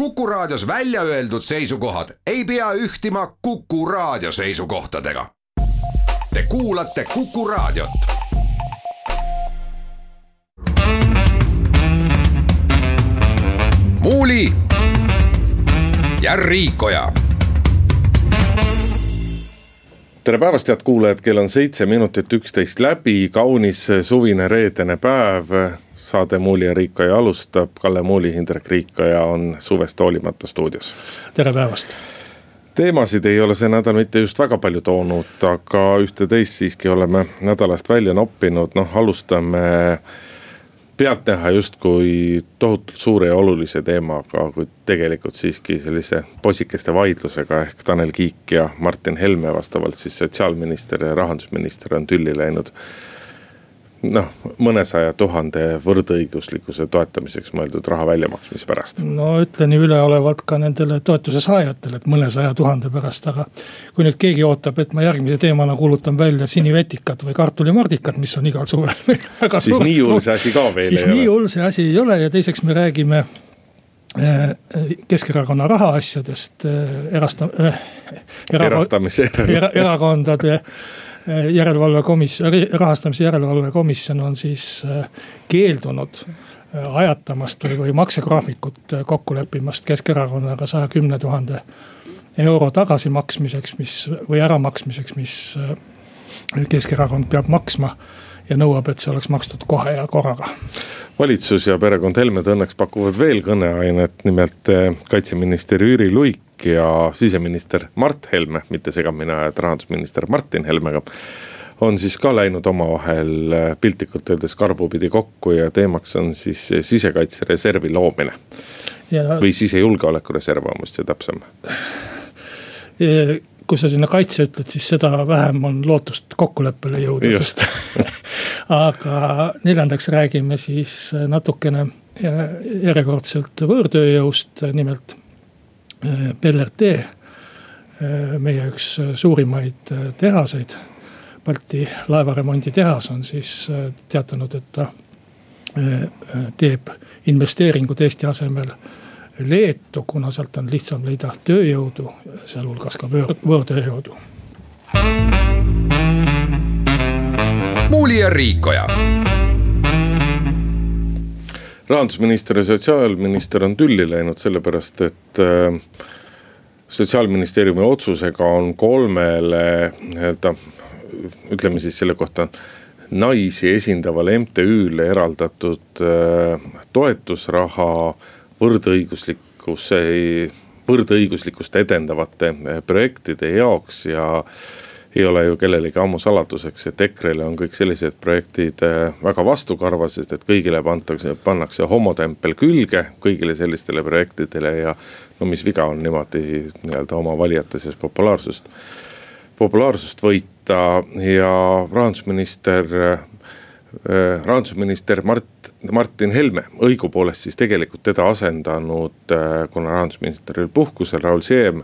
Kuku Raadios välja öeldud seisukohad ei pea ühtima Kuku Raadio seisukohtadega. Te kuulate Kuku Raadiot. muuli ja Riikoja tere päevast, head kuulajad, kell on seitse minutit üksteist läbi, kaunis suvine reedene päev. Saade Muuli ja Riikoja alustab, Kalle Muuli, Hindrek Riikoja on suvest hoolimata stuudios. tere päevast. teemasid ei ole see nädal mitte just väga palju toonud, aga ühte-teist siiski oleme nädalast välja noppinud, noh alustame pealtnäha justkui tohutult suure ja olulise teemaga, kuid tegelikult siiski sellise poisikeste vaidlusega ehk Tanel Kiik ja Martin Helme vastavalt siis sotsiaalminister ja rahandusminister on tülli läinud noh, mõnesaja tuhande võrdõiguslikkuse toetamiseks mõeldud raha väljamaksmise pärast. no ütlen ju üleolevalt ka nendele toetuse saajatele, et mõnesaja tuhande pärast, aga. kui nüüd keegi ootab, et ma järgmise teemana kuulutan välja sinivetikat või kartulimardikat, mis on igal suvel meil väga siis nii hull see asi ka veel ei ole. siis nii hull see asi ei ole ja teiseks me räägime äh, Keskerakonna rahaasjadest äh, erasta- äh,. erastamise erakondade järelevalvekomisjon, rahastamise järelevalvekomisjon on siis eh, keeldunud eh, ajatamast või, või maksegraafikut kokku leppimast Keskerakonnaga saja kümne tuhande euro tagasimaksmiseks, mis või äramaksmiseks, mis Keskerakond peab maksma ja nõuab, et see oleks makstud kohe ja korraga. valitsus ja perekond Helmed õnneks pakuvad veel kõneainet, nimelt kaitseminister Jüri Luik ja siseminister Mart Helme, mitte segamini ajada rahandusminister Martin Helmega on siis ka läinud omavahel äh, piltlikult öeldes karvupidi kokku ja teemaks on siis sisekaitsereservi loomine. Või sisejulgeoleku reserv on vist see täpsem. Kui sa sinna kaitse ütled, siis seda vähem on lootust kokkuleppele jõuda. just aga neljandaks räägime siis natukene järjekordselt võõrtööjõust, nimelt BLRT, meie üks suurimaid tehaseid. Balti laevaremonditehas on siis teatanud, et ta teeb investeeringud Eesti asemel Leetu, kuna sealt on lihtsam leida tööjõudu, sealhulgas ka võõr, võõrtööjõudu. muuli ja Riikoja rahandusminister ja sotsiaalminister on tülli läinud sellepärast, et äh, sotsiaalministeeriumi otsusega on kolmele nii-öelda, ütleme siis selle kohta naisi esindavale MTÜ-le eraldatud äh, toetusraha võrdõiguslikkuse, võrdõiguslikkust edendavate äh, projektide jaoks ja ei ole ju kellelegi ammu saladuseks, et EKRE-le on kõik sellised projektid äh, väga vastukarva, sest et kõigile pantakse, pannakse homotempel külge kõigile sellistele projektidele ja. no mis viga on niimoodi nii-öelda oma valijate seas populaarsust, populaarsust võita ja rahandusminister äh, rahandusminister Mart, Martin Helme, õigupoolest siis tegelikult teda asendanud, äh, kuna rahandusminister oli puhkusel, Raul Siem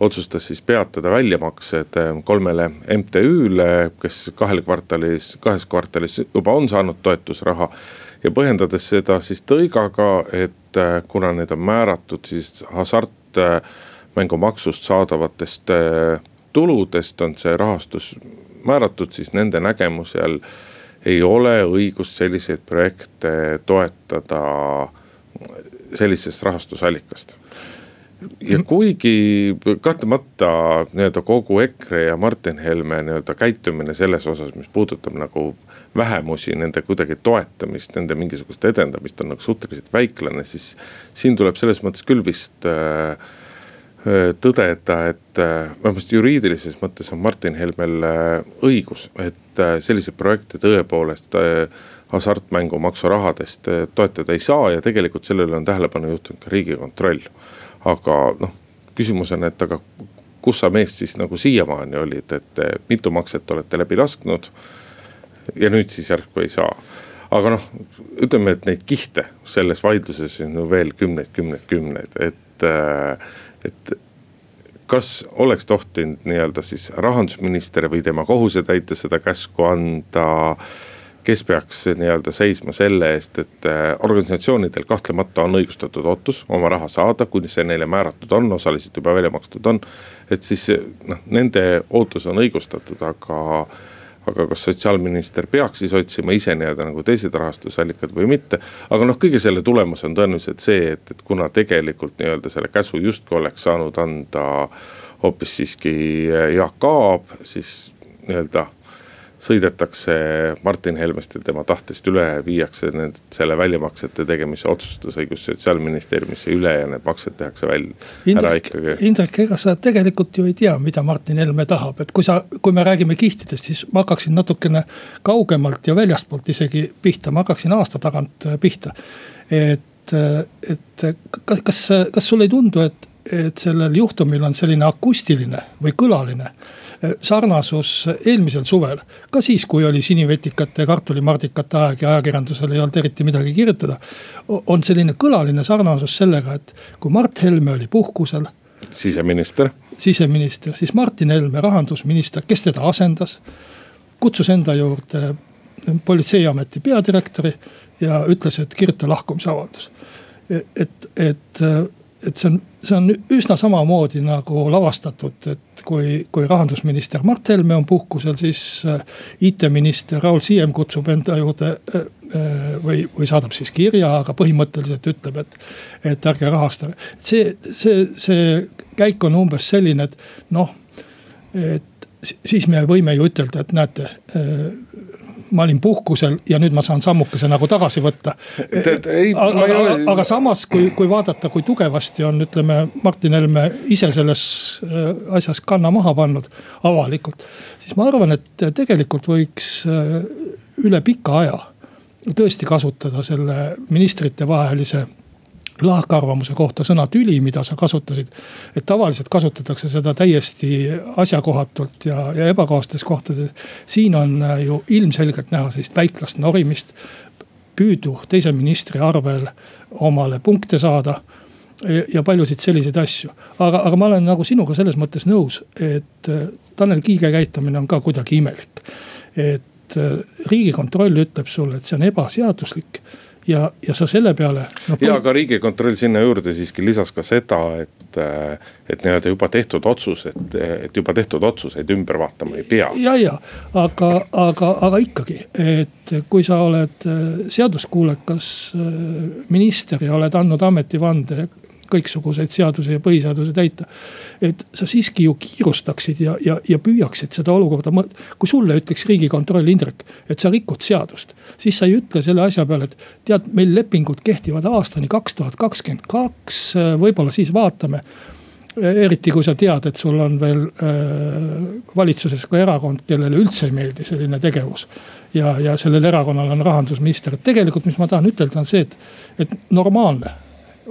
otsustas siis peatada väljamaksed eh, kolmele MTÜ-le, kes kahel kvartalis, kahes kvartalis juba on saanud toetusraha. ja põhjendades seda siis tõigaga, et kuna need on määratud siis hasartmängumaksust saadavatest tuludest on see rahastus määratud, siis nende nägemuse all ei ole õigust selliseid projekte toetada sellisest rahastusallikast ja kuigi kahtlemata nii-öelda kogu EKRE ja Martin Helme nii-öelda käitumine selles osas, mis puudutab nagu vähemusi, nende kuidagi toetamist, nende mingisugust edendamist on nagu suhteliselt väiklane, siis. siin tuleb selles mõttes küll vist äh, äh tõdeda, et äh, vähemasti juriidilises mõttes on Martin Helmel äh, õigus, et äh, selliseid projekte tõepoolest äh, hasartmängumaksu rahadest äh, toetada ei saa ja tegelikult sellele on tähelepanu juhtinud ka riigikontroll aga noh, küsimus on, et aga kus sa meest siis nagu siiamaani olid, et mitu makset olete läbi lasknud. ja nüüd siis järsku ei saa. aga noh, ütleme, et neid kihte selles vaidluses on ju veel kümneid, kümneid, kümneid, et, et kas oleks tohtinud nii-öelda siis rahandusminister või tema kohusetäitja seda käsku anda kes peaks nii-öelda seisma selle eest, et äh, organisatsioonidel kahtlemata on õigustatud ootus oma raha saada, kuni see neile määratud on, osaliselt juba välja makstud on. et siis noh, nende ootus on õigustatud, aga aga kas sotsiaalminister peaks siis otsima ise nii-öelda nagu teised rahastusallikad või mitte. aga noh, kõige selle tulemus on tõenäoliselt see, et, et kuna tegelikult nii-öelda selle käsu justkui oleks saanud anda hoopis siiski Jaak Aab, siis nii-öelda sõidetakse Martin Helmest ja tema tahtest üle, viiakse need selle väljamaksete tegemise otsustusõigus sotsiaalministeeriumisse üle ja need maksed tehakse välja Indrek. Indrek, ega sa tegelikult ju ei tea, mida Martin Helme tahab, et kui sa, kui me räägime kihtidest, siis ma hakkaksin natukene kaugemalt ja väljastpoolt isegi pihta, ma hakkaksin aasta tagant äh, pihta. et, äh, et kas, kas, kas sulle ei tundu, et, et sellel juhtumil on selline akustiline või kõlaline sarnasus eelmisel suvel. ka siis, kui oli sinivetikate ja kartulimardikate aeg ja ajakirjandusel ei olnud eriti midagi kirjutada. on selline kõlaline sarnasus sellega, et kui Mart Helme oli puhkusel. siseminister. siseminister, siis Martin Helme, rahandusminister, kes teda asendas. kutsus enda juurde politseiameti peadirektori ja ütles, et kirjuta lahkumisavaldus. et, et, et see on, see on üsna samamoodi nagu lavastatud, et kui, kui rahandusminister Mart Helme on puhkusel, siis äh, IT-minister Raul Siem kutsub enda juurde äh, äh, või, või saadab siis kirja, aga põhimõtteliselt ütleb, et, et ärge rahastage. see, see, see käik on umbes selline, et noh, et siis me võime ju ütelda, et näete ma olin puhkusel ja nüüd ma saan sammukese nagu tagasi võtta. aga, aga, aga samas, kui, kui vaadata, kui tugevasti on, ütleme, Martin Helme ise selles äh, asjas kanna maha pannud avalikult. siis ma arvan, et tegelikult võiks äh, üle pika aja tõesti kasutada selle ministrite vahelise lahkarvamuse kohta sõna tüli, mida sa kasutasid. et tavaliselt kasutatakse seda täiesti asjakohatult ja, ja ebakohastes kohtades. siin on äh, ju ilmselgelt näha sellist väiklast norimist, püüdu teise ministri arvel omale punkte saada ja paljusid selliseid asju. aga, aga ma olen nagu sinuga selles mõttes nõus, et äh, Tanel Kiige käitumine on ka kuidagi imelik. et äh, riigikontroll ütleb sulle, et see on ebaseaduslik ja, ja sa selle peale no,. ja aga riigikontroll sinna juurde siiski lisas ka seda, et, et nii-öelda juba tehtud otsused, et juba tehtud otsuseid ümber vaatama ei pea. ja, ja aga, aga, aga ikkagi, et kui sa oled seaduskuulekas minister ja oled andnud ametivande kõiksuguseid seadusi ja põhiseaduse täita. et sa siiski ju kiirustaksid ja, ja, ja püüaksid seda olukorda, kui sulle ütleks riigikontroll, Indrek, et sa rikud seadust. siis sa ei ütle selle asja peale, et tead, meil lepingud kehtivad aastani kaks tuhat kakskümmend kaks, võib-olla siis vaatame eriti kui sa tead, et sul on veel äh, valitsuses ka erakond, kellele üldse ei meeldi selline tegevus. ja, ja sellel erakonnal on rahandusminister, et tegelikult, mis ma tahan ütelda, on see, et, et normaalne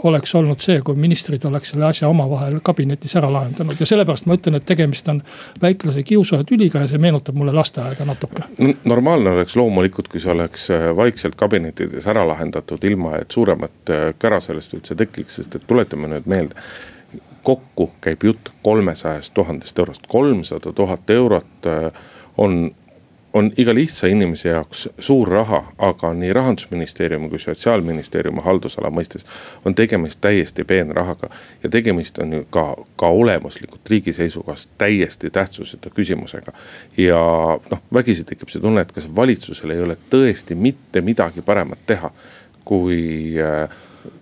oleks olnud see, kui ministrid oleks selle asja omavahel kabinetis ära lahendanud ja sellepärast ma ütlen, et tegemist on väiklase kiusu ja tüliga ja see meenutab mulle lasteaeda natuke. normaalne oleks loomulikult, kui see oleks äh, vaikselt kabinettides ära lahendatud, ilma et suuremat äh, kära sellest üldse tekiks, sest et tuletame nüüd meelde kokku käib jutt kolmesajast tuhandest eurost, kolmsada tuhat eurot äh, on on iga lihtsa inimese jaoks suur raha, aga nii rahandusministeeriumi kui sotsiaalministeeriumi haldusala mõistes on tegemist täiesti peenrahaga. ja tegemist on ju ka, ka olemuslikult riigi seisukohast täiesti tähtsuseta küsimusega. ja noh, vägisi tekib see tunne, et kas valitsusel ei ole tõesti mitte midagi paremat teha, kui äh,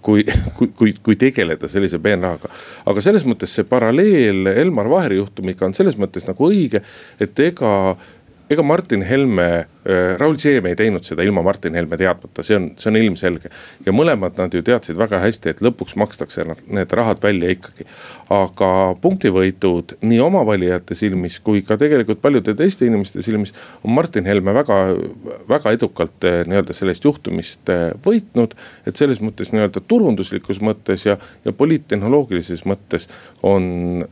kui, kui, kui, kui tegeleda sellise peenrahaga. aga selles mõttes see paralleel Elmar Vaheri juhtumiga on selles mõttes nagu õige, et ega ega Martin Helme, äh, Raul Siem ei teinud seda ilma Martin Helme teadmata, see on, see on ilmselge. ja mõlemad nad ju teadsid väga hästi, et lõpuks makstakse need rahad välja ikkagi. aga punktivõitud nii oma valijate silmis kui ka tegelikult paljude teiste inimeste silmis on Martin Helme väga, väga edukalt äh, nii-öelda sellest juhtumist äh, võitnud. et selles mõttes nii-öelda turunduslikus mõttes ja, ja poliittehnoloogilises mõttes on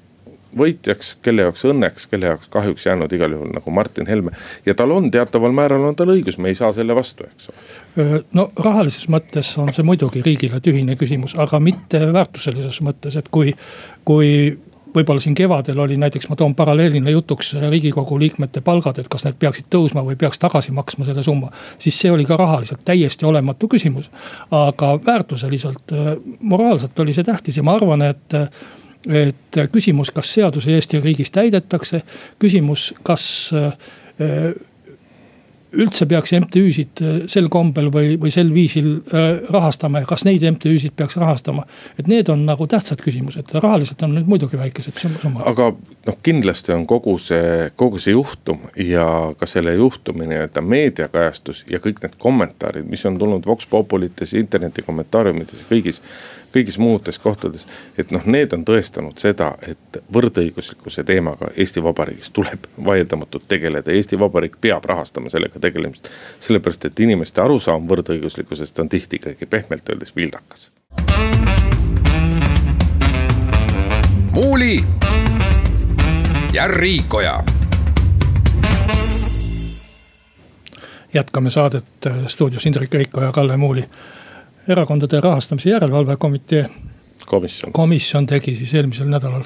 võitjaks, kelle jaoks õnneks, kelle jaoks kahjuks jäänud igal juhul nagu Martin Helme. ja tal on teataval määral on tal õigus, me ei saa selle vastu, eks ole. no rahalises mõttes on see muidugi riigile tühine küsimus, aga mitte väärtuselises mõttes, et kui, kui võib-olla siin kevadel oli näiteks, ma toon paralleelina jutuks riigikogu liikmete palgad, et kas need peaksid tõusma või peaks tagasi maksma selle summa. siis see oli ka rahaliselt täiesti olematu küsimus. aga väärtuseliselt, moraalselt oli see tähtis ja ma arvan, et et küsimus, kas seadusi Eesti riigis täidetakse, küsimus, kas üldse peaks MTÜ-sid äh, sel kombel või, või sel viisil äh, rahastama ja kas neid MTÜ-sid peaks rahastama. et need on nagu tähtsad küsimused, rahaliselt on need muidugi väikesed summad. aga noh, kindlasti on kogu see, kogu see juhtum ja ka selle juhtumi nii-öelda meediakajastus ja kõik need kommentaarid, mis on tulnud Vox Populites, interneti kommentaariumides ja kõigis kõigis muudes kohtades. et noh, need on tõestanud seda, et võrdõiguslikkuse teemaga Eesti Vabariigis tuleb vaieldamatult tegeleda, Eesti Vabariik peab rahastama sellega tegelemist. sellepärast, et inimeste arusaam võrdõiguslikkusest on tihti ikkagi pehmelt öeldes vildakas. muuli ja Riikoja jätkame saadet stuudios Indrek Riiko ja Kalle Muuli erakondade rahastamise järelevalve komitee. komisjon. komisjon tegi siis eelmisel nädalal,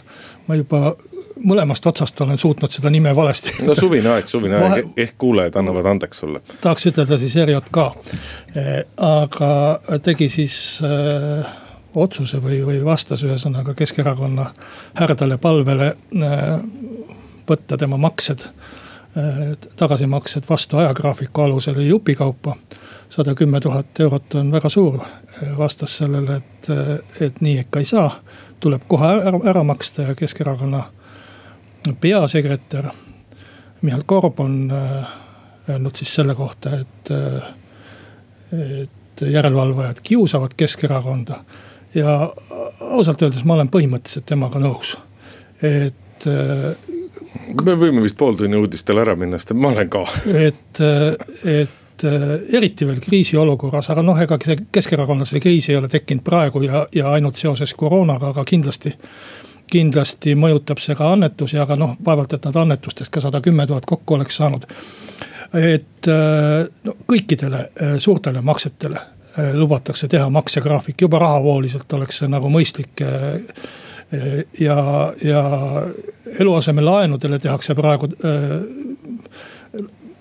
ma juba mõlemast otsast olen suutnud seda nime valesti. no suvine aeg, suvine Vahe... aeg, ehk kuulajad annavad andeks sulle. tahaks ütelda siis ERJK eh,, aga tegi siis eh, otsuse või, või vastas ühesõnaga Keskerakonna härdale palvele eh, võtta tema maksed eh,, tagasimaksed vastu ajagraafiku alusel jupikaupa sada kümme tuhat eurot on väga suur. vastas sellele, et, et nii ikka ei saa, tuleb kohe ära, ära maksta ja Keskerakonna peasekretär Mihhail Korb on äh, öelnud siis selle kohta, et, et järelevalvajad kiusavad Keskerakonda. ja ausalt öeldes ma olen põhimõtteliselt temaga nõus, et me võime vist pooltunni uudistele ära minna, sest ma olen ka. et, et et eriti veel kriisiolukorras, aga noh, ega see Keskerakonnal see kriis ei ole tekkinud praegu ja, ja ainult seoses koroonaga, aga kindlasti kindlasti mõjutab see ka annetusi, aga noh, vaevalt, et nad annetustest ka sada kümme tuhat kokku oleks saanud. et no kõikidele äh, suurtele maksetele äh, lubatakse teha maksegraafik, juba rahavooliselt oleks see nagu mõistlik. Äh, ja, ja eluasemelaenudele tehakse praegu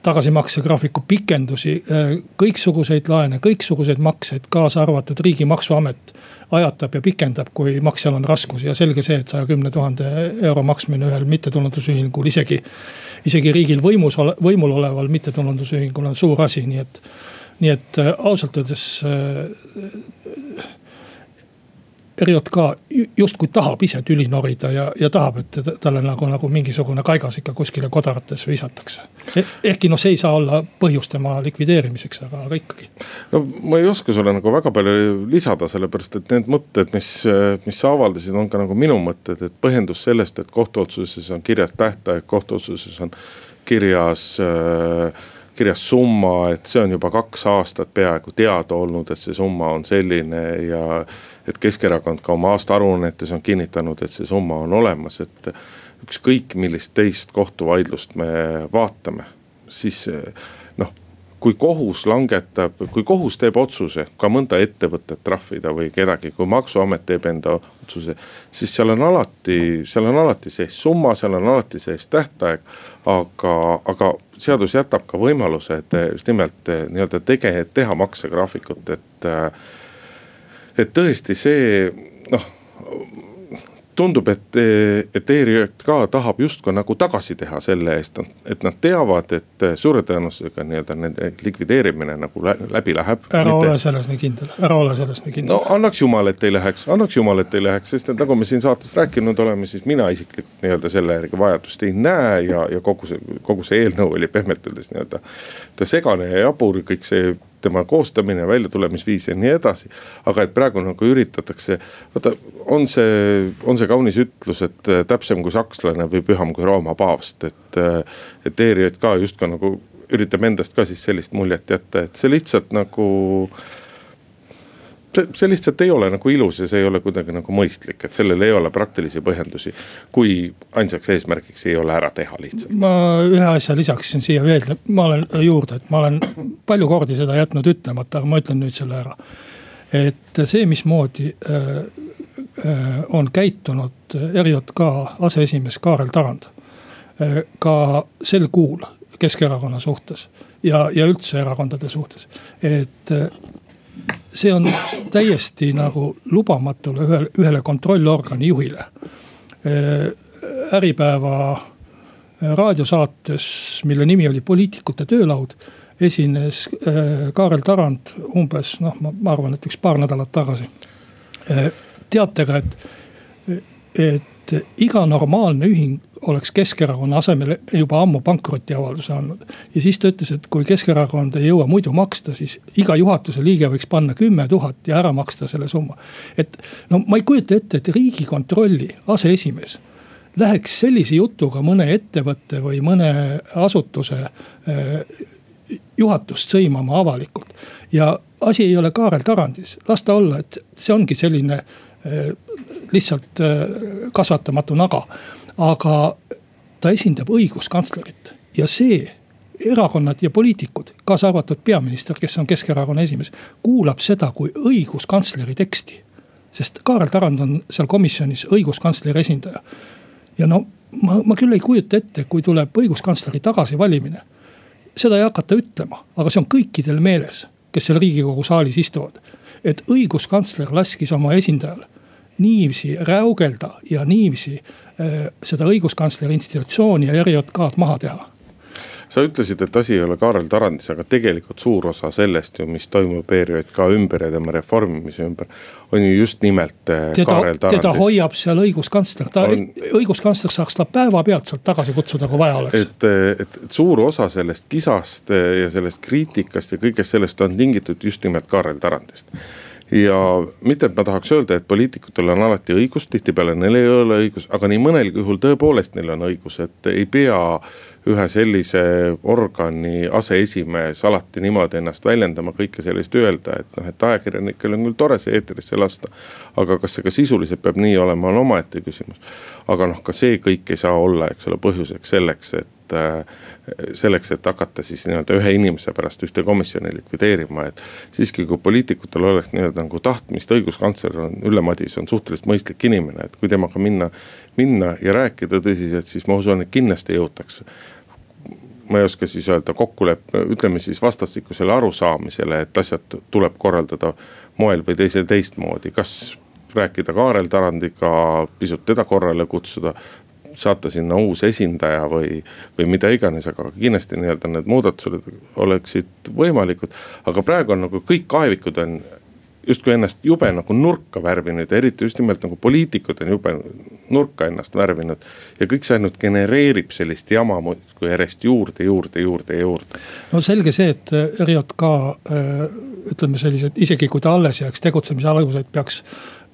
tagasimaksegraafiku pikendusi, äh, kõiksuguseid laene, kõiksuguseid makseid, kaasa arvatud riigi maksuamet ajatab ja pikendab, kui maksjal on raskusi ja selge see, et saja kümne tuhande euro maksmine ühel mittetulundusühingul isegi. isegi riigil võimus, võimul oleval mittetulundusühingul on suur asi, nii et, nii et äh, ausalt öeldes äh, ERJK justkui tahab ise tüli norida ja, ja tahab, et talle nagu, nagu mingisugune kaigas ikka kuskile kodaratesse visatakse eh,. ehkki noh, see ei saa olla põhjus tema likvideerimiseks, aga, aga ikkagi. no ma ei oska sulle nagu väga palju lisada, sellepärast et need mõtted, mis, mis sa avaldasid, on ka nagu minu mõtted, et põhjendus sellest, et kohtuotsuses on kirjas tähtaeg, kohtuotsuses on kirjas äh, kirjas summa, et see on juba kaks aastat peaaegu teada olnud, et see summa on selline ja et Keskerakond ka oma aastaaruannetes on kinnitanud, et see summa on olemas, et ükskõik millist teist kohtuvaidlust me vaatame, siis noh kui kohus langetab, kui kohus teeb otsuse ka mõnda ettevõtet trahvida või kedagi, kui maksuamet teeb enda otsuse. siis seal on alati, seal on alati sees summa, seal on alati sees tähtaeg. aga, aga seadus jätab ka võimaluse, et just nimelt nii-öelda tege-, teha maksegraafikut, et et tõesti see noh tundub, et, et ERJK tahab justkui nagu tagasi teha selle eest, et nad teavad, et suure tõenäosusega nii-öelda nende likvideerimine nagu läbi läheb. ära mitte... ole selles nii kindel, ära ole selles nii kindel. no annaks jumal, et ei läheks, annaks jumal, et ei läheks, sest et nagu me siin saates rääkinud oleme, siis mina isiklikult nii-öelda selle järgi vajadust ei näe ja, ja kogu see, kogu see eelnõu oli pehmelt öeldes nii-öelda segane ja jabur, kõik see tema koostamine, väljatulemisviis ja nii edasi. aga et praegu nagu üritatakse, vaata on see, on see kaunis ütlus, et äh, täpsem kui sakslane või püham kui Rooma paavst, et. Äh, et ERJK justkui nagu üritab endast ka siis sellist muljet jätta, et see lihtsalt nagu see, see lihtsalt ei ole nagu ilus ja see ei ole kuidagi nagu mõistlik, et sellel ei ole praktilisi põhjendusi. kui ainsaks eesmärgiks ei ole ära teha lihtsalt. ma ühe asja lisaksin siia veel, ma olen juurde, et ma olen palju kordi seda jätnud ütlemata, aga ma ütlen nüüd selle ära. et see, mismoodi äh, on käitunud ERJK aseesimees Kaarel Tarand. ka sel kuul Keskerakonna suhtes ja, ja üldse erakondade suhtes, et see on täiesti nagu lubamatule ühele, ühele kontrollorgani juhile. Äripäeva raadiosaates, mille nimi oli Poliitikute töölaud esines äh, Kaarel Tarand umbes noh, ma arvan, et üks paar nädalat tagasi. Äh, teatega, et, et iga normaalne ühing oleks Keskerakonna asemel juba ammu pankrotiavalduse andnud. ja siis ta ütles, et kui Keskerakond ei jõua muidu maksta, siis iga juhatuse liige võiks panna kümme tuhat ja ära maksta selle summa. et no ma ei kujuta ette, et riigikontrolli aseesimees läheks sellise jutuga mõne ettevõtte või mõne asutuse äh, juhatust sõimama avalikult. ja asi ei ole Kaarel Tarandis, las ta olla, et see ongi selline eh, lihtsalt eh, kasvatamatu naga. aga ta esindab õiguskantslerit ja see erakonnad ja poliitikud, kaasa arvatud peaminister, kes on Keskerakonna esimees, kuulab seda kui õiguskantsleri teksti. sest Kaarel Tarand on seal komisjonis õiguskantsleri esindaja. ja no ma, ma küll ei kujuta ette, kui tuleb õiguskantsleri tagasivalimine seda ei hakata ütlema, aga see on kõikidel meeles, kes seal riigikogu saalis istuvad. et õiguskantsler laskis oma esindajal niiviisi räugelda ja niiviisi äh, seda õiguskantsleri institutsiooni ja ERJK-d maha teha sa ütlesid, et asi ei ole Kaarel Tarandis, aga tegelikult suur osa sellest ju, mis toimub ERJK ümber ja tema reformimise ümber. on ju just nimelt äh, teda, Kaarel Tarandis. teda hoiab seal õiguskantsler, ta on..., õiguskantsler saaks ta päevapealt sealt tagasi kutsuda, kui vaja oleks. et, et, et suur osa sellest kisast ja sellest kriitikast ja kõigest sellest on tingitud just nimelt Kaarel Tarandist ja mitte, et ma tahaks öelda, et poliitikutel on alati õigus, tihtipeale neil ei ole õigus, aga nii mõnelgi juhul tõepoolest neil on õigus, et ei pea ühe sellise organi aseesimees alati niimoodi ennast väljendama, kõike sellist öelda, et noh, et ajakirjanikel on küll tore see eetrisse lasta. aga kas see ka sisuliselt peab nii olema, on omaette küsimus. aga noh, ka see kõik ei saa olla, eks ole, põhjuseks selleks, et et äh, selleks, et hakata siis nii-öelda ühe inimese pärast ühte komisjoni likvideerima, et. siiski, kui poliitikutel oleks nii-öelda nagu tahtmist, õiguskantsler on, Ülle Madis on suhteliselt mõistlik inimene, et kui temaga minna, minna ja rääkida tõsiselt, siis ma usun, et kindlasti jõutakse ma ei oska siis öelda kokkuleppe, ütleme siis vastastikusele arusaamisele, et asjad tuleb korraldada moel või teisel teistmoodi, kas rääkida Kaarel Tarandiga, pisut teda korrale kutsuda saata sinna uus esindaja või, või mida iganes, aga kindlasti nii-öelda need muudatused oleksid võimalikud. aga praegu on nagu kõik kaevikud on justkui ennast jube nagu nurka värvinud ja eriti just nimelt nagu poliitikud on jube nurka ennast värvinud. ja kõik see ainult genereerib sellist jama muudkui järjest juurde, juurde, juurde juurde. no selge see, et ERJK äh, ütleme sellised, isegi kui ta alles jääks, tegutsemise algused peaks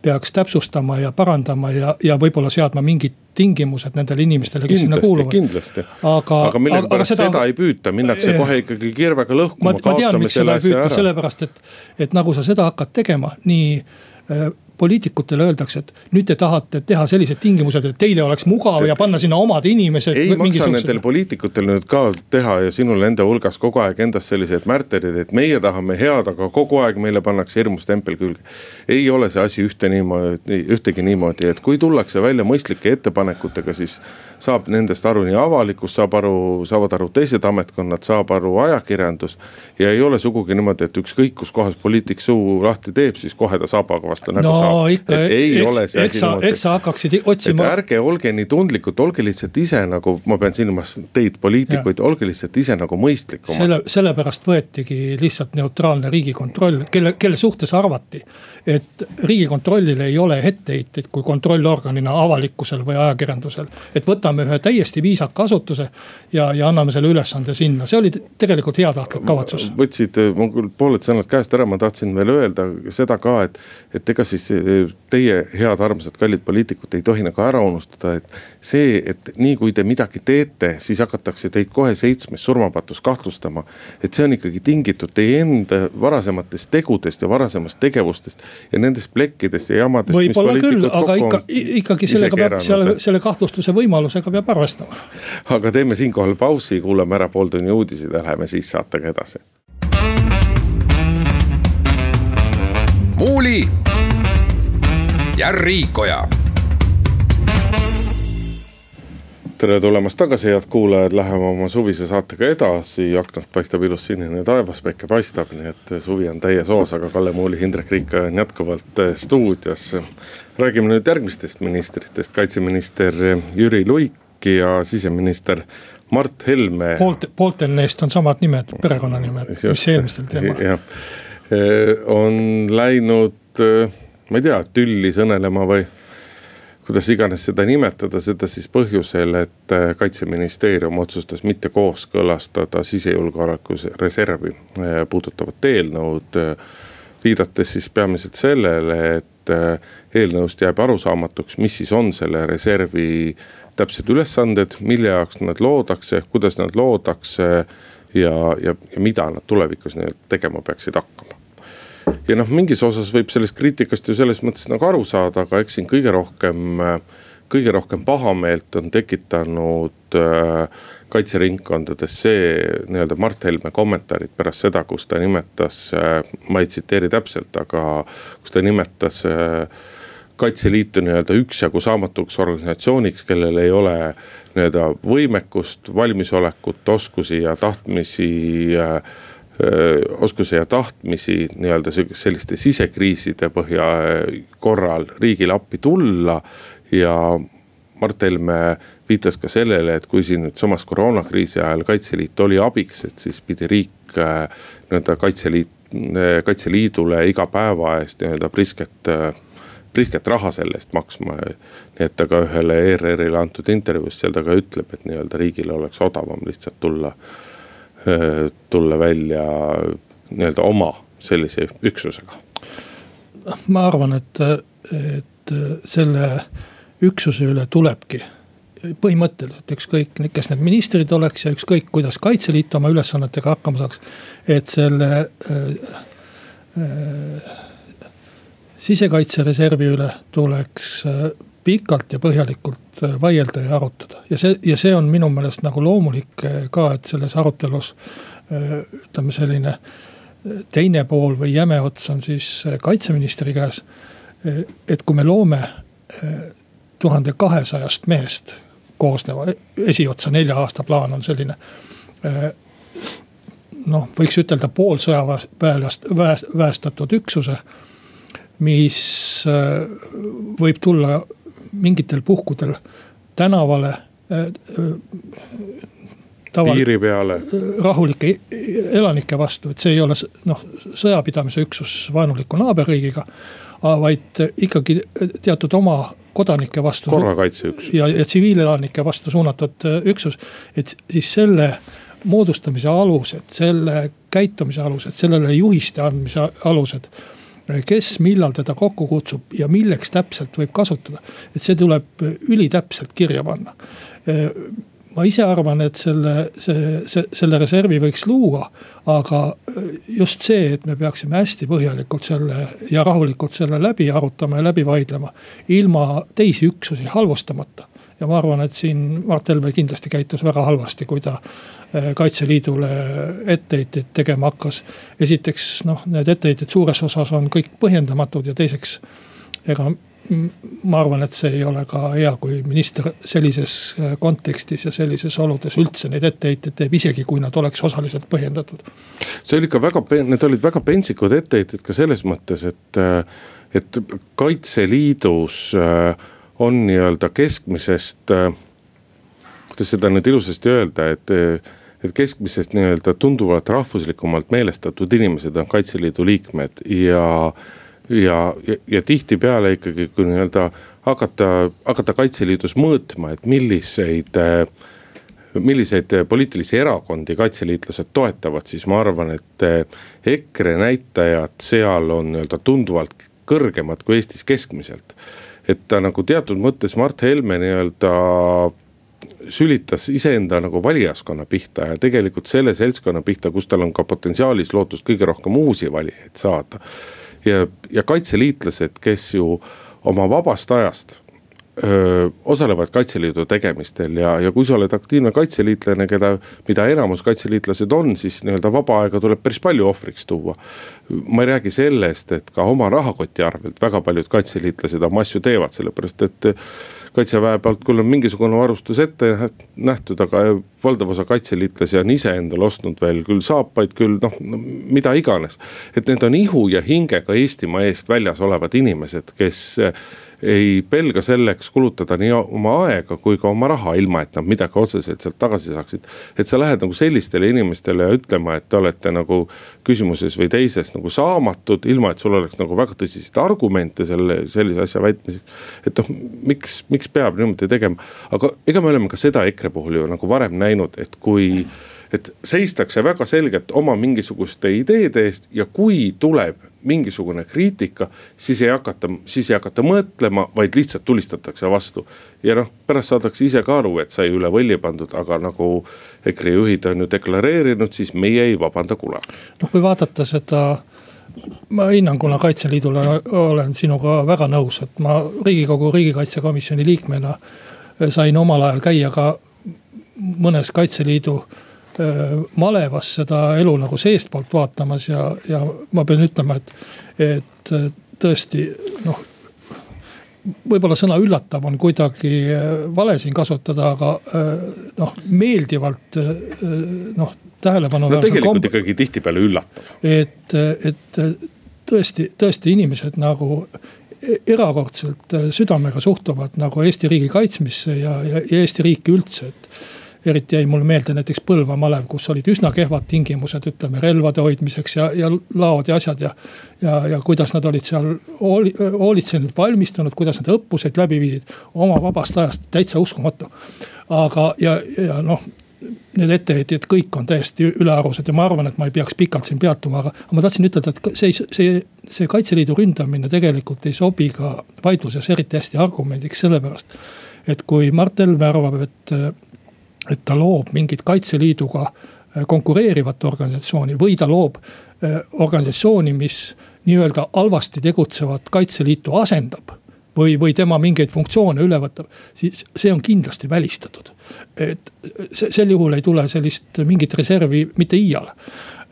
peaks täpsustama ja parandama ja, ja võib-olla seadma mingid tingimused nendele inimestele, kes kindlasti, sinna kuuluvad. kindlasti, aga, aga millegipärast seda, seda ei püüta, minnakse kohe ikkagi kirvega lõhkuma. ma, ma tean, miks seda ei püüta, sellepärast et, et nagu sa seda hakkad tegema, nii poliitikutele öeldakse, et nüüd te tahate teha sellised tingimused, et teile oleks mugav ja panna sinna omad inimesed. ei maksa nendel poliitikutel nüüd ka teha ja sinul enda hulgas kogu aeg endast selliseid märterid, et meie tahame head, aga kogu aeg meile pannakse hirmus tempel külge. ei ole see asi ühte niimoodi, ühtegi niimoodi, et kui tullakse välja mõistlike ettepanekutega, siis saab nendest aru nii avalikkus, saab aru, saavad aru teised ametkonnad, saab aru ajakirjandus. ja ei ole sugugi niimoodi, et ükskõik kus kohas poliitik suu lahti teeb, siis kohe ta sabaga vastu nägu no, saab ikka, eks, eks sa, eks sa hakkaksid otsima. ärge olge nii tundlikud, olge lihtsalt ise nagu, ma pean silmas teid, poliitikuid, olge lihtsalt ise nagu mõistlikumad. selle, sellepärast võetigi lihtsalt neutraalne riigikontroll, kelle, kelle suhtes arvati, et riigikontrollile ei ole etteheiteid kui kontrollorganina avalikkusel või ajakirjandusel. et võtame ühe täiesti viisaka asutuse ja, ja anname selle ülesande sinna, see oli tegelikult heatahtlik kavatsus. võtsid mul pooled sõnad käest ära, ma tahtsin veel öelda seda ka, et, et ega siis teie head armsad kallid poliitikud ei tohi nagu ära unustada, et see, et nii kui te midagi teete, siis hakatakse teid kohe seitsmes surmapatus kahtlustama. et see on ikkagi tingitud teie enda varasematest tegudest ja varasemast tegevustest ja nendest plekkidest ja jamadest. võib-olla küll, aga ikka, ikkagi sellega peab, selle, selle kahtlustuse võimalusega peab arvestama. aga teeme siinkohal pausi, kuulame ära pooltunni uudised ja läheme siis saatega edasi. muuli ja Riikoja tere tulemast tagasi, head kuulajad, läheme oma suvise saatega edasi, aknast paistab ilus sinine taevas, päike paistab, nii et suvi on täies hoos, aga Kalle Muuli, Hindrek Riik on jätkuvalt stuudios. räägime nüüd järgmistest ministritest, kaitseminister Jüri Luik ja siseminister Mart Helme. poolt, pooltel neist on samad nimed, perekonnanimed, mis eelmistel teemal. jah, on läinud, ma ei tea, tülli sõnelema või kuidas iganes seda nimetada, seda siis põhjusel, et äh, kaitseministeerium otsustas mitte kooskõlastada sisejulgeoleku reservi äh, puudutavat eelnõud. Äh, viidates siis peamiselt sellele, et eelnõust jääb arusaamatuks, mis siis on selle reservi täpsed ülesanded, mille jaoks nad loodakse, kuidas nad loodakse ja, ja, ja mida nad tulevikus nii-öelda tegema peaksid hakkama ja noh, mingis osas võib sellest kriitikast ju selles mõttes nagu aru saada, aga eks siin kõige rohkem, kõige rohkem pahameelt on tekitanud äh, kaitseringkondades see nii-öelda Mart Helme kommentaarid pärast seda, kus ta nimetas äh,, ma ei tsiteeri täpselt, aga kus ta nimetas äh, kaitseliitu nii-öelda üksjagu saamatuks organisatsiooniks, kellel ei ole nii-öelda võimekust, valmisolekut, oskusi ja tahtmisi äh, oskusi ja tahtmisi nii-öelda selliste sisekriiside põhja korral riigile appi tulla. ja Mart Helme viitas ka sellele, et kui siin nüüd samas koroonakriisi ajal Kaitseliit oli abiks, et siis pidi riik nii-öelda Kaitseliit, Kaitseliidule iga päeva eest nii-öelda prisket prisket raha selle eest maksma. nii et ta ka ühele ERR-ile antud intervjuus seal ta ka ütleb, et nii-öelda riigile oleks odavam lihtsalt tulla tulla välja nii-öelda oma sellise üksusega? ma arvan, et, et selle üksuse üle tulebki põhimõtteliselt ükskõik, kes need ministrid oleks ja ükskõik, kuidas Kaitseliit oma ülesannetega hakkama saaks. et selle äh, äh, sisekaitsereservi üle tuleks äh, pikalt ja põhjalikult äh, vaielda ja arutada. ja see, ja see on minu meelest nagu loomulik äh, ka, et selles arutelus äh, ütleme, selline teine pool või jäme ots on siis kaitseministri käes. et kui me loome tuhande kahesajast mehest koosneva, esiotsa nelja aasta plaan on selline noh, võiks ütelda poolsõjaväelast, väestatud üksuse, mis võib tulla mingitel puhkudel tänavale äh, äh, taval, piiri peale. Äh, rahulike elanike vastu, et see ei ole noh, sõjapidamise üksus vaenuliku naaberriigiga. vaid ikkagi teatud oma kodanike vastu. korrakaitseüksus. ja, ja tsiviilelanike vastu suunatud üksus, et siis selle moodustamise alused, selle käitumise alused, sellele juhiste andmise alused kes millal teda kokku kutsub ja milleks täpselt võib kasutada. et see tuleb ülitäpselt kirja panna. ma ise arvan, et selle, see, see, selle reservi võiks luua, aga just see, et me peaksime hästi põhjalikult selle ja rahulikult selle läbi arutama ja läbi vaidlema. ilma teisi üksusi halvustamata ja ma arvan, et siin Mart Helme kindlasti käitus väga halvasti, kui ta äh, kaitseliidule etteheiteid tegema hakkas. esiteks noh, need etteheited suures osas on kõik põhjendamatud ja teiseks ega ma arvan, et see ei ole ka hea, kui minister sellises äh, kontekstis ja sellises oludes üldse neid etteheiteid teeb, isegi kui nad oleks osaliselt põhjendatud. see oli ikka väga, need olid väga pentsikud etteheited ka selles mõttes, et, äh, et Kaitseliidus äh, on nii-öelda keskmisest, äh, kuidas seda nüüd ilusasti öelda, et et keskmisest nii-öelda tunduvalt rahvuslikumalt meelestatud inimesed on Kaitseliidu liikmed ja. ja, ja, ja tihtipeale ikkagi, kui nii-öelda hakata, hakata Kaitseliidus mõõtma, et milliseid milliseid poliitilisi erakondi kaitseliitlased toetavad, siis ma arvan, et EKRE näitajad seal on nii-öelda tunduvalt kõrgemad kui Eestis keskmiselt et ta nagu teatud mõttes Mart Helme nii-öelda sülitas iseenda nagu valijaskonna pihta ja tegelikult selle seltskonna pihta, kus tal on ka potentsiaalis lootust kõige rohkem uusi valijaid saada. ja, ja kaitseliitlased, kes ju oma vabast ajast öö, osalevad Kaitseliidu tegemistel ja, ja kui sa oled aktiivne kaitseliitlane, keda, mida enamus kaitseliitlased on, siis nii-öelda vaba aega tuleb päris palju ohvriks tuua. ma ei räägi sellest, et ka oma rahakoti arvelt väga paljud kaitseliitlased oma asju teevad, sellepärast et kaitseväe pealt küll on mingisugune varustus ette nähtud, aga valdav osa kaitseliitlasi on ise endale ostnud veel küll saapaid, küll noh no, mida iganes. et need on ihu ja hingega Eestimaa eest väljas olevad inimesed, kes ei pelga selleks kulutada nii oma aega kui ka oma raha, ilma et nad midagi otseselt sealt tagasi saaksid. et sa lähed nagu sellistele inimestele ütlema, et te olete nagu küsimuses või teises nagu saamatud, ilma et sul oleks nagu väga tõsiseid argumente selle, sellise asja väitmiseks. et noh, miks, miks peab niimoodi tegema, aga ega me oleme ka seda EKRE puhul ju nagu varem näinud, et kui et seistakse väga selgelt oma mingisuguste ideede eest ja kui tuleb mingisugune kriitika, siis ei hakata, siis ei hakata mõtlema, vaid lihtsalt tulistatakse vastu. ja noh, pärast saadakse ise ka aru, et sai üle võlli pandud, aga nagu EKRE juhid on ju deklareerinud, siis meie ei vabanda kunagi. noh, kui vaadata seda ma hinnanguna Kaitseliidule olen sinuga väga nõus, et ma riigikogu riigikaitsekomisjoni liikmena sain omal ajal käia ka mõnes Kaitseliidu malevas seda elu nagu seestpoolt vaatamas ja, ja ma pean ütlema, et, et tõesti noh võib-olla sõna üllatav on kuidagi vale siin kasutada, aga noh, meeldivalt noh, tähelepanu. no tegelikult komb... ikkagi tihtipeale üllatav. et, et tõesti, tõesti inimesed nagu erakordselt südamega suhtuvad nagu Eesti riigi kaitsmisse ja, ja, ja Eesti riiki üldse, et eriti jäi mulle meelde näiteks Põlva malev, kus olid üsna kehvad tingimused, ütleme relvade hoidmiseks ja, ja laod ja asjad ja. ja, ja kuidas nad olid seal hooli, hoolitsenud, valmistunud, kuidas nad õppuseid läbi viisid oma vabast ajast, täitsa uskumatu. aga, ja, ja noh need ettevõtjad kõik on täiesti ülearused ja ma arvan, et ma ei peaks pikalt siin peatuma, aga ma tahtsin ütelda, et see, see, see Kaitseliidu ründamine tegelikult ei sobi ka vaidluses eriti hästi argumendiks, sellepärast. et kui Mart Helme arvab, et et ta loob mingit Kaitseliiduga äh, konkureerivat organisatsiooni või ta loob äh, organisatsiooni, mis nii-öelda halvasti tegutsevat Kaitseliitu asendab või, või tema mingeid funktsioone üle võtab, siis see on kindlasti välistatud. et sel juhul ei tule sellist mingit reservi mitte iial.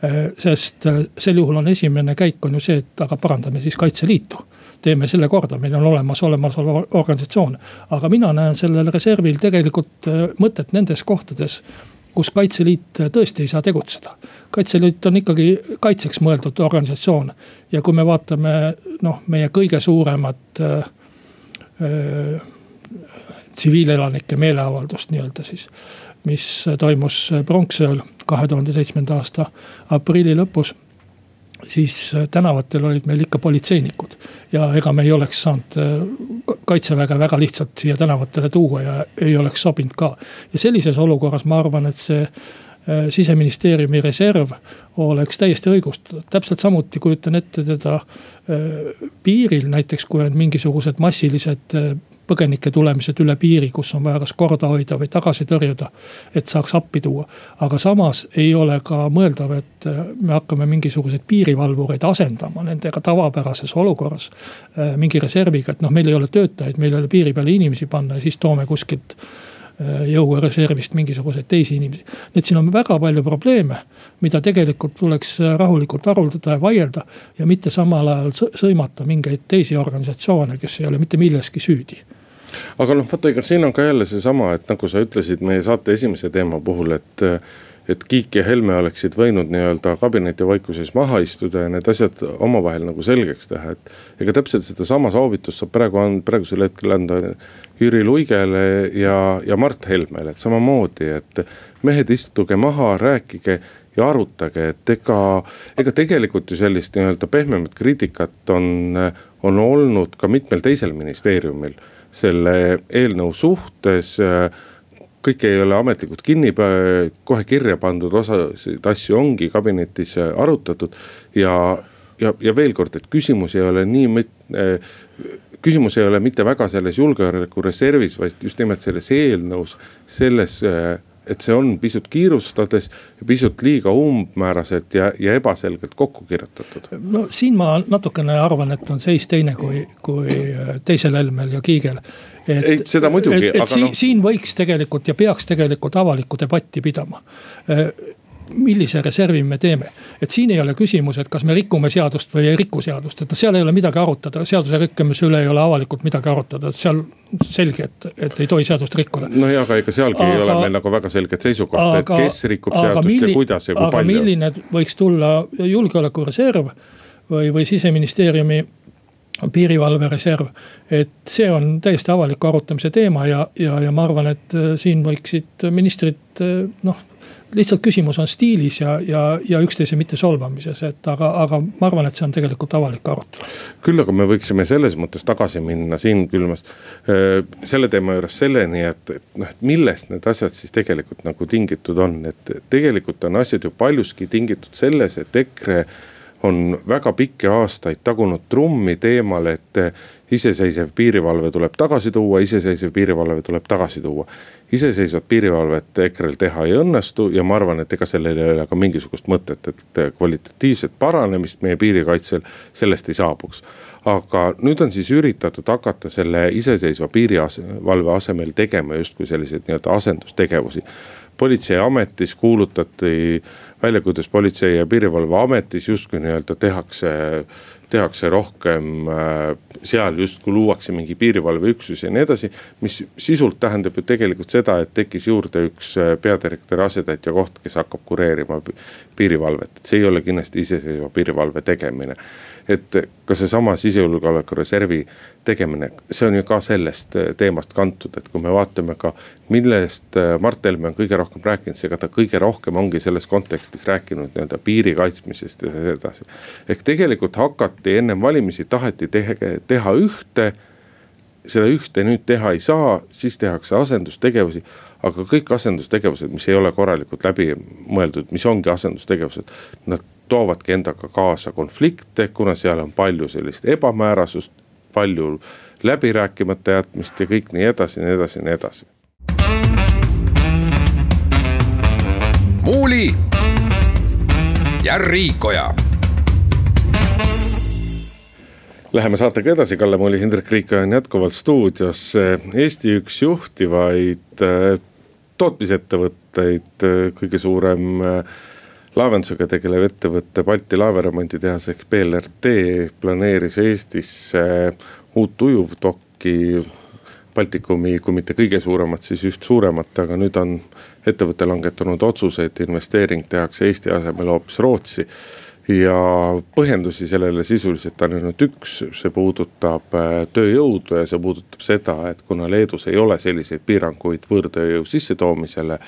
Äh, sest sel juhul on esimene käik on ju see, et aga parandame siis Kaitseliitu teeme selle korda, meil on olemas olemasolev organisatsioon. aga mina näen sellel reservil tegelikult äh, mõtet nendes kohtades kus Kaitseliit äh, tõesti ei saa tegutseda. kaitseliit on ikkagi kaitseks mõeldud organisatsioon ja kui me vaatame noh, meie kõige suuremat äh, äh, tsiviilelanike meeleavaldust nii-öelda siis. mis toimus pronksööl kahe tuhande seitsmenda aasta aprilli lõpus siis äh, tänavatel olid meil ikka politseinikud. ja ega me ei oleks saanud äh, kaitseväge väga lihtsalt siia tänavatele tuua ja ei oleks sobinud ka. ja sellises olukorras ma arvan, et see äh, siseministeeriumi reserv oleks täiesti õigustatud, täpselt samuti kujutan ette teda piiril näiteks, kui on mingisugused massilised põgenike tulemised üle piiri, kus on vaja kas korda hoida või tagasi tõrjuda. et saaks appi tuua, aga samas ei ole ka mõeldav, et äh, me hakkame mingisuguseid piirivalvureid asendama nendega tavapärases olukorras. Äh, mingi reserviga, et noh, meil ei ole töötajaid, meil ei ole piiri peale inimesi panna ja siis toome kuskilt äh, jõureservist mingisuguseid teisi inimesi. nii et siin on väga palju probleeme, mida tegelikult tuleks rahulikult haruldada ja vaielda. ja mitte samal ajal sõimata mingeid teisi organisatsioone, kes ei ole mitte milleski süüdi aga noh, vaata, ega siin on ka jälle seesama, et nagu sa ütlesid meie saate esimese teema puhul, et et Kiik ja Helme oleksid võinud nii-öelda kabinetivaikuses maha istuda ja need asjad omavahel nagu selgeks teha, et. ega täpselt sedasama soovitust saab praegu anda, praegusel hetkel anda Jüri Luigele ja, ja Mart Helmele, et samamoodi, et mehed, istuge maha, rääkige ja arutage, et ega, ega tegelikult ju sellist nii-öelda pehmemat kriitikat on, on olnud ka mitmel teisel ministeeriumil selle eelnõu suhtes kõik ei ole ametlikult kinni, kohe kirja pandud, osasid asju ongi kabinetis arutatud. ja, ja, ja veel kord, et küsimus ei ole nii, küsimus ei ole mitte väga selles julgeolekureservis, vaid just nimelt selles eelnõus, selles et see on pisut kiirustades pisut liiga umbmääraselt ja, ja ebaselgelt kokku kirjutatud. no siin ma natukene arvan, et on seis teine kui, kui äh, teisel Helmel ja Kiigel. ei, seda muidugi, aga siin, no. siin võiks tegelikult ja peaks tegelikult avalikku debatti pidama äh, millise reservi me teeme. et siin ei ole küsimus, et kas me rikume seadust või ei riku seadust, et seal ei ole midagi arutada, seaduse rikkumise üle ei ole avalikult midagi arutada, et seal selge, et, et ei tohi seadust rikkuda. no ja, aga ega sealgi aga, ei ole meil nagu väga selget seisukohta, et kes rikub seadust milli, ja kuidas ja kui aga palju. milline võiks tulla julgeolekureserv või, või siseministeeriumi piirivalvereserv, et see on täiesti avaliku arutamise teema ja, ja, ja ma arvan, et äh, siin võiksid ministrid äh, noh lihtsalt küsimus on stiilis ja, ja, ja üksteise mitte solvamises, et aga, aga ma arvan, et see on tegelikult avalik arutelu. küll aga me võiksime selles mõttes tagasi minna siin külmas selle teema juures selleni, et, et noh, et millest need asjad siis tegelikult nagu tingitud on, et tegelikult on asjad ju paljuski tingitud selles, et EKRE on väga pikki aastaid tagunud trummi teemal, et iseseisev piirivalve tuleb tagasi tuua, iseseisev piirivalve tuleb tagasi tuua. iseseisvat piirivalvet EKRE-l teha ei õnnestu ja ma arvan, et ega sellel ei ole ka mingisugust mõtet, et kvalitatiivset paranemist meie piirikaitsel sellest ei saabuks. aga nüüd on siis üritatud hakata selle iseseisva piirivalve asemel tegema justkui selliseid nii-öelda asendustegevusi politseiametis kuulutati välja, kuidas politsei ja piirivalveametis justkui nii-öelda tehakse, tehakse rohkem äh, seal justkui luuakse mingi piirivalveüksus ja nii edasi. mis sisult tähendab ju tegelikult seda, et tekkis juurde üks äh, peadirektori asetäitja koht, kes hakkab kureerima piirivalvet, et see ei ole kindlasti iseseisva piirivalve tegemine et ka seesama sisejulgeoleku reservi tegemine, see on ju ka sellest äh, teemast kantud, et kui me vaatame ka, millest Mart Helme on kõige rohkem rääkinud, seega ta kõige rohkem ongi selles kontekstis rääkinud nii-öelda piiri kaitsmisest ja nii edasi. ehk tegelikult hakati ennem valimisi taheti teha, teha ühte seda ühte nüüd teha ei saa, siis tehakse asendustegevusi. aga kõik asendustegevused, mis ei ole korralikult läbi mõeldud, mis ongi asendustegevused, nad toovadki endaga kaasa konflikte, kuna seal on palju sellist ebamäärasust, palju läbi rääkimata jätmist ja kõik nii edasi, nii edasi, nii edasi. muuli ja Riikoja Läheme saatega edasi, Kalle Muuli, Hindrek Riikoja on jätkuvalt stuudios. Eesti üks juhtivaid äh, tootmisettevõtteid, äh, kõige suurem äh, laevandusega tegelev ettevõte Balti laevaremonditehas ehk BLRT planeeris Eestisse uut ujuvdokki. Baltikumi, kui mitte kõige suuremat, siis just suuremat, aga nüüd on ettevõte langetanud otsuse, et investeering tehakse Eesti asemel hoopis Rootsi ja põhjendusi sellele sisuliselt on ainult üks, see puudutab äh, tööjõudu ja see puudutab seda, et kuna Leedus ei ole selliseid piiranguid võõrtööjõu sissetoomisele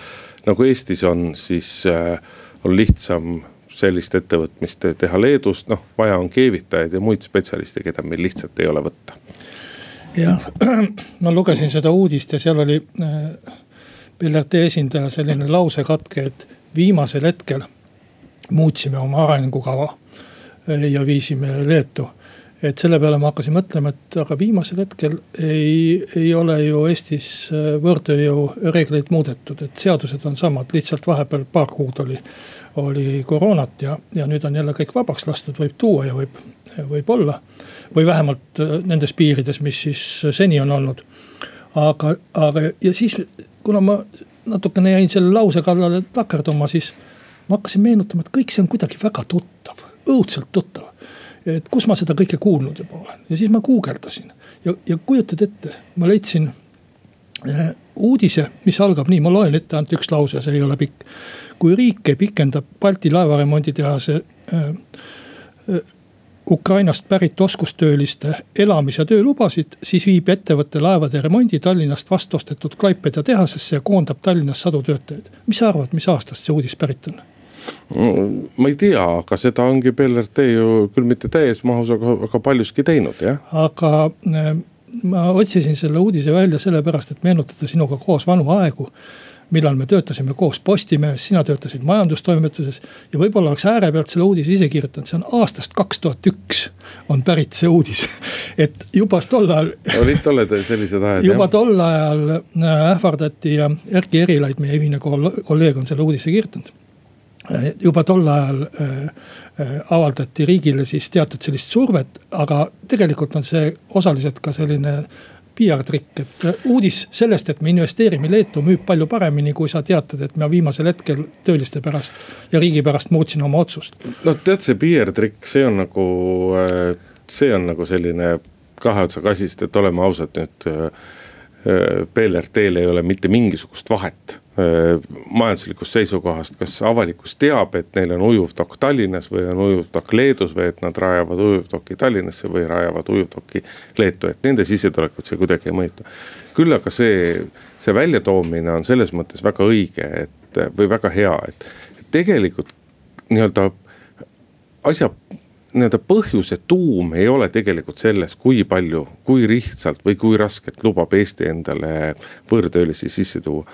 nagu Eestis on, siis äh, on lihtsam sellist ettevõtmist teha Leedust, noh vaja on keevitajaid ja muid spetsialiste, keda meil lihtsalt ei ole võtta. jah, ma lugesin seda uudist ja seal oli äh, BLRT esindaja selline lausekatke, et viimasel hetkel muutsime oma arengukava äh, ja viisime Leetu et selle peale ma hakkasin mõtlema, et aga viimasel hetkel ei, ei ole ju Eestis äh, võõrtööjõu reegleid muudetud, et seadused on samad, lihtsalt vahepeal paar kuud oli, oli koroonat ja, ja nüüd on jälle kõik vabaks lastud, võib tuua ja võib, võib olla. või vähemalt äh, nendes piirides, mis siis seni on olnud. aga, aga ja siis, kuna ma natukene jäin selle lause kallale takerduma, siis ma hakkasin meenutama, et kõik see on kuidagi väga tuttav, õudselt tuttav et kus ma seda kõike kuulnud juba olen ja siis ma guugeldasin ja, ja kujutad ette, ma leidsin äh, uudise, mis algab nii, ma loen ette ainult üks lause, see ei ole pikk. kui riik pikendab Balti laevaremonditehase äh, äh, Ukrainast pärit oskustööliste elamis- ja töölubasid, siis viib ettevõte laevade remondi Tallinnast vastu ostetud Klaipeda tehasesse ja koondab Tallinnas sadu töötajaid. mis sa arvad, mis aastast see uudis pärit on? Ma ei tea, aga seda ongi BLRT ju küll mitte täies mahus, aga, aga paljuski teinud jah. aga äh, ma otsisin selle uudise välja sellepärast, et meenutada sinuga koos vanu aegu. millal me töötasime koos Postimehes, sina töötasid majandustoimetuses. ja võib-olla oleks ääre pealt selle uudise ise kirjutanud, see on aastast kaks tuhat üks on pärit see uudis et juba tol ajal. olid tolled sellised ajad juba jah? tol ajal äh, ähvardati ja Erkki Erilaid, meie ühine kolleeg on selle uudise kirjutanud juba tol ajal äh, avaldati riigile siis teatud sellist survet, aga tegelikult on see osaliselt ka selline PR-trikk, et äh, uudis sellest, et me investeerime Leetu, müüb palju paremini, kui sa teatad, et ma viimasel hetkel tööliste pärast ja riigi pärast muutsin oma otsust. no tead, see PR-trikk, see on nagu, äh, see on nagu selline kahe otsaga asi, sest et oleme ausad nüüd. PLRT-l äh, ei ole mitte mingisugust vahet Äh, majanduslikust seisukohast, kas avalikkus teab, et neil on ujuvdokk Tallinnas või on ujuvdokk Leedus või et nad rajavad ujuvdokki Tallinnasse või rajavad ujuvdokki Leetu, et nende sissetulekut see kuidagi ei mõjuta. küll aga see, see väljatoomine on selles mõttes väga õige, et või väga hea, et tegelikult nii-öelda asja nii-öelda põhjuse tuum ei ole tegelikult selles, kui palju, kui lihtsalt või kui raskelt lubab Eesti endale võõrtöölisi sisse tuua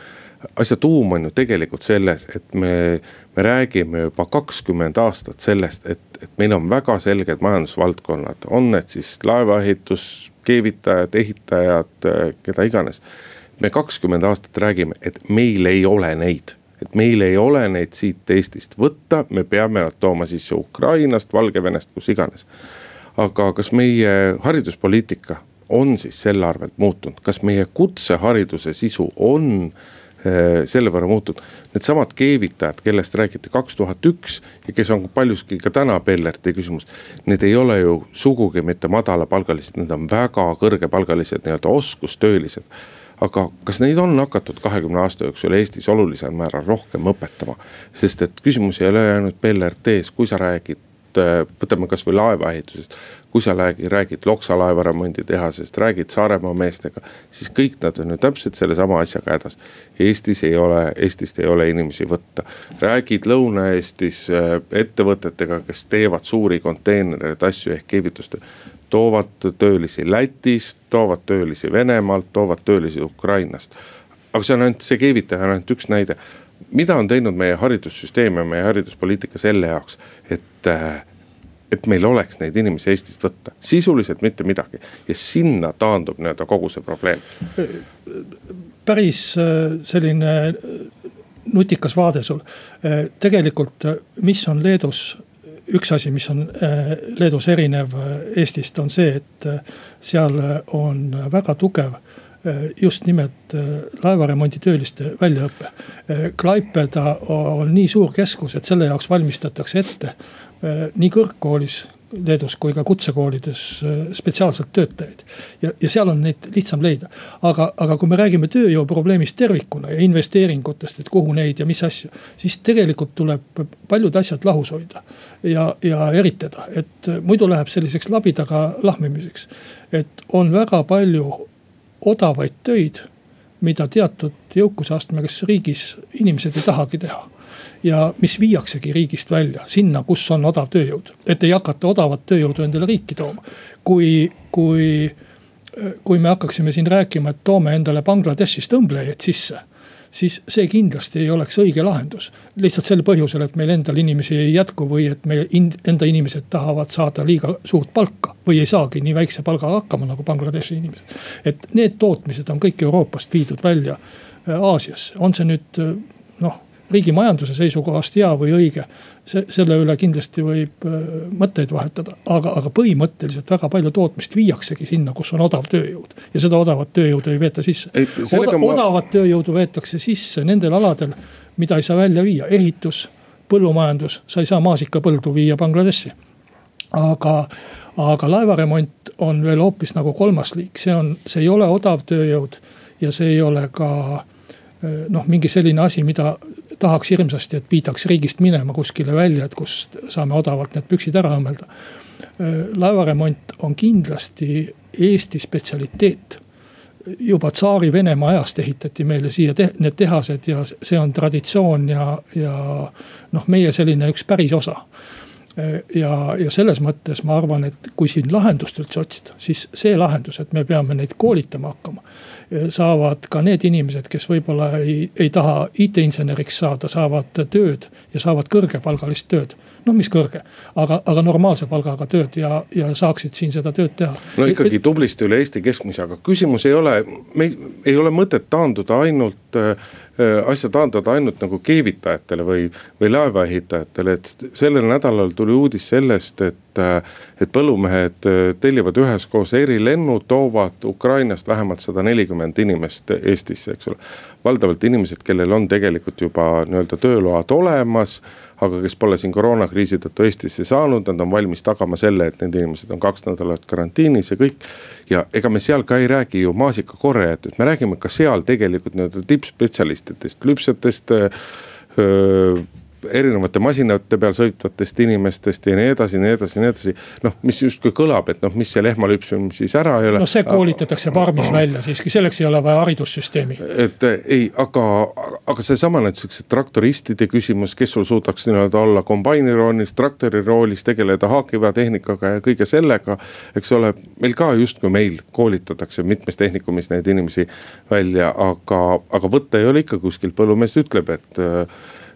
asja tuum on ju tegelikult selles, et me, me räägime juba kakskümmend aastat sellest, et, et meil on väga selged majandusvaldkonnad, on need siis laevaehitus, keevitajad, ehitajad, keda iganes. me kakskümmend aastat räägime, et meil ei ole neid et meil ei ole neid siit Eestist võtta, me peame nad tooma sisse Ukrainast, Valgevenest, kus iganes. aga kas meie hariduspoliitika on siis selle arvelt muutunud, kas meie kutsehariduse sisu on äh, selle võrra muutunud. Needsamad keevitajad, kellest räägiti kaks tuhat üks ja kes on paljuski ka täna Bellerti küsimus. Need ei ole ju sugugi mitte madalapalgalised, need on väga kõrgepalgalised nii-öelda oskustöölised aga kas neid on hakatud kahekümne aasta jooksul Eestis olulisel määral rohkem õpetama? sest et küsimus ei ole ainult BLRT-s, kui sa räägid et eh, võtame kasvõi laevaehitusest. kui sa räägid, räägid Loksa laevaremonditehasest, räägid Saaremaa meestega, siis kõik nad on ju täpselt sellesama asjaga hädas. Eestis ei ole, Eestist ei ole inimesi võtta. räägid Lõuna-Eestis eh, ettevõtetega, kes teevad suuri konteinereid, asju ehk keevitustöö toovad töölisi Lätist, toovad töölisi Venemaalt, toovad töölisi Ukrainast. aga see on ainult, see keevitaja on ainult üks näide mida on teinud meie haridussüsteem ja meie hariduspoliitika selle jaoks, et äh, et meil oleks neid inimesi Eestist võtta, sisuliselt mitte midagi. Ja sinna taandub nii-öelda kogu see probleem. päris äh, selline äh, nutikas vaade sul, tegelikult, mis on Leedus üks asi, mis on Leedus erinev Eestist, on see, et seal on väga tugev just nimelt äh, laevaremonditööliste väljaõpe. Äh, Klaipeda on nii suur keskus, et selle jaoks valmistatakse ette nii kõrgkoolis Leedus kui ka kutsekoolides spetsiaalselt töötajaid. ja, ja seal on neid lihtsam leida. aga, aga kui me räägime tööjõu probleemist tervikuna ja investeeringutest, et kuhu neid ja mis asju. siis tegelikult tuleb paljud asjad lahus hoida ja, ja eritada, et muidu läheb selliseks labidaga lahmimiseks. et on väga palju odavaid töid, mida teatud jõukusastmes riigis inimesed ei tahagi teha ja mis viiaksegi riigist välja, sinna, kus on odav tööjõud. et ei hakata odavat tööjõudu endale riiki tooma. kui, kui, kui me hakkaksime siin rääkima, et toome endale Bangladeshist õmblejaid sisse siis see kindlasti ei oleks õige lahendus. lihtsalt sel põhjusel, et meil endal inimesi ei jätku või et meil enda inimesed tahavad saada liiga suurt palka. või ei saagi nii väikse palgaga hakkama nagu Bangladeshi inimesed. et need tootmised on kõik Euroopast viidud välja äh, Aasiasse, on see nüüd äh, noh riigi majanduse seisukohast hea või õige. see, selle üle kindlasti võib äh, mõtteid vahetada, aga, aga põhimõtteliselt väga palju tootmist viiaksegi sinna, kus on odav tööjõud. ja seda odavat tööjõudu ei veeta sisse. Oda, ma... odavat tööjõudu veetakse sisse nendel aladel, mida ei saa välja viia, ehitus, põllumajandus, sa ei saa maasikapõldu viia Bangladeshi. aga, aga laevaremont on veel hoopis nagu kolmas liik, see on, see ei ole odav tööjõud ja see ei ole ka noh, mingi selline asi, mida tahaks hirmsasti, et viidaks riigist minema kuskile välja, et kust saame odavalt need püksid ära õmmelda. laevaremont on kindlasti Eesti spetsialiteet juba tsaari Venemaa ajast ehitati meile siia te need tehased ja see on traditsioon ja, ja noh, meie selline üks päris osa. Ja, ja selles mõttes ma arvan, et kui siin lahendust üldse otsida, siis see lahendus, et me peame neid koolitama hakkama saavad ka need inimesed, kes võib-olla ei, ei taha IT-inseneriks saada, saavad tööd ja saavad kõrgepalgalist tööd noh, mis kõrge, aga, aga normaalse palgaga tööd ja, ja saaksid siin seda tööd teha. no ikkagi tublisti üle Eesti keskmise, aga küsimus ei ole, me ei, ei ole mõtet taanduda ainult äh, asja taandada ainult nagu keevitajatele või, või laevaehitajatele, et sellel nädalal tuli uudis sellest, et et põllumehed äh, tellivad üheskoos erilennud, toovad Ukrainast vähemalt sada nelikümmend inimest Eestisse, eks ole. Valdavalt inimesed, kellel on tegelikult juba nii-öelda tööload olemas aga kes pole siin koroonakriisi tõttu Eestisse saanud, nad on valmis tagama selle, et need inimesed on kaks nädalat karantiinis ja kõik. ja ega me seal ka ei räägi ju maasikakorjajatest, me räägime ka seal tegelikult nii-öelda tippspetsialistidest, lüpsjatest erinevate masinate peal sõitvatest inimestest ja nii edasi, nii edasi, nii edasi. noh, mis justkui kõlab, et noh, mis see lehmalüpsmine siis ära ei ole. no see koolitatakse farmis välja siiski, selleks ei ole vaja haridussüsteemi. et eh, ei, aga, aga seesama näiteks traktoristide küsimus, kes sul suudaks nii-öelda olla kombaini roolis, traktori roolis, tegeleda haagiveatehnikaga ja kõige sellega. eks ole, meil ka justkui meil koolitatakse mitmes tehnikumis neid inimesi välja, aga, aga võtta ei ole ikka kuskilt, põllumees ütleb, et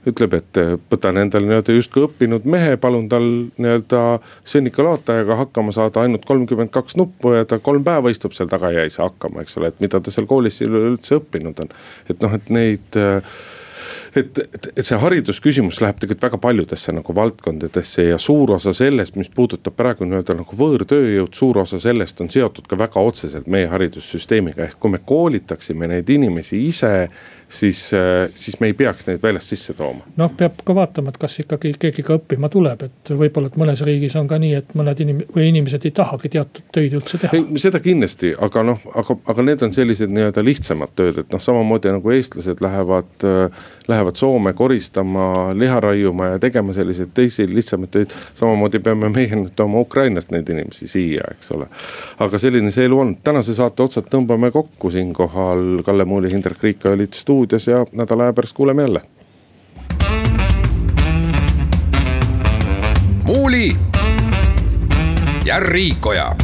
ütleb, et võtan endale nii-öelda justkui õppinud mehe, palun tal nii-öelda sõnnikalaotajaga hakkama saada ainult kolmkümmend kaks nuppu ja ta kolm päeva istub seal taga ja ei saa hakkama, eks ole, et mida ta seal koolis üleüldse õppinud on. et noh, et neid et, et, et see haridusküsimus läheb tegelikult väga paljudesse nagu valdkondadesse ja suur osa sellest, mis puudutab praegu nii-öelda nagu võõrtööjõud, suur osa sellest on seotud ka väga otseselt meie haridussüsteemiga, ehk kui me koolitaksime neid inimesi ise siis, äh, siis me ei peaks neid väljast sisse tooma. noh, peab ka vaatama, et kas ikkagi keegi ka õppima tuleb, et võib-olla, et mõnes riigis on ka nii, et mõned inim- või inimesed ei tahagi teatud töid üldse teha. seda kindlasti, aga noh, aga, aga need on sellised nii-öelda lihtsamad tööd, et noh, samamoodi nagu eestlased lähevad, äh, lähevad Soome koristama, liha raiuma ja tegema selliseid teisi lihtsamaid töid. samamoodi peame meie nüüd tooma Ukrainast neid inimesi siia, eks ole. aga selline see elu on, tänase saate otsad tõmbame kokku siinkohal, Kalle Muuli, Hindrek Riik olid stuudios stuudios ja nädala aja pärast kuuleme jälle. muuli ja Riikoja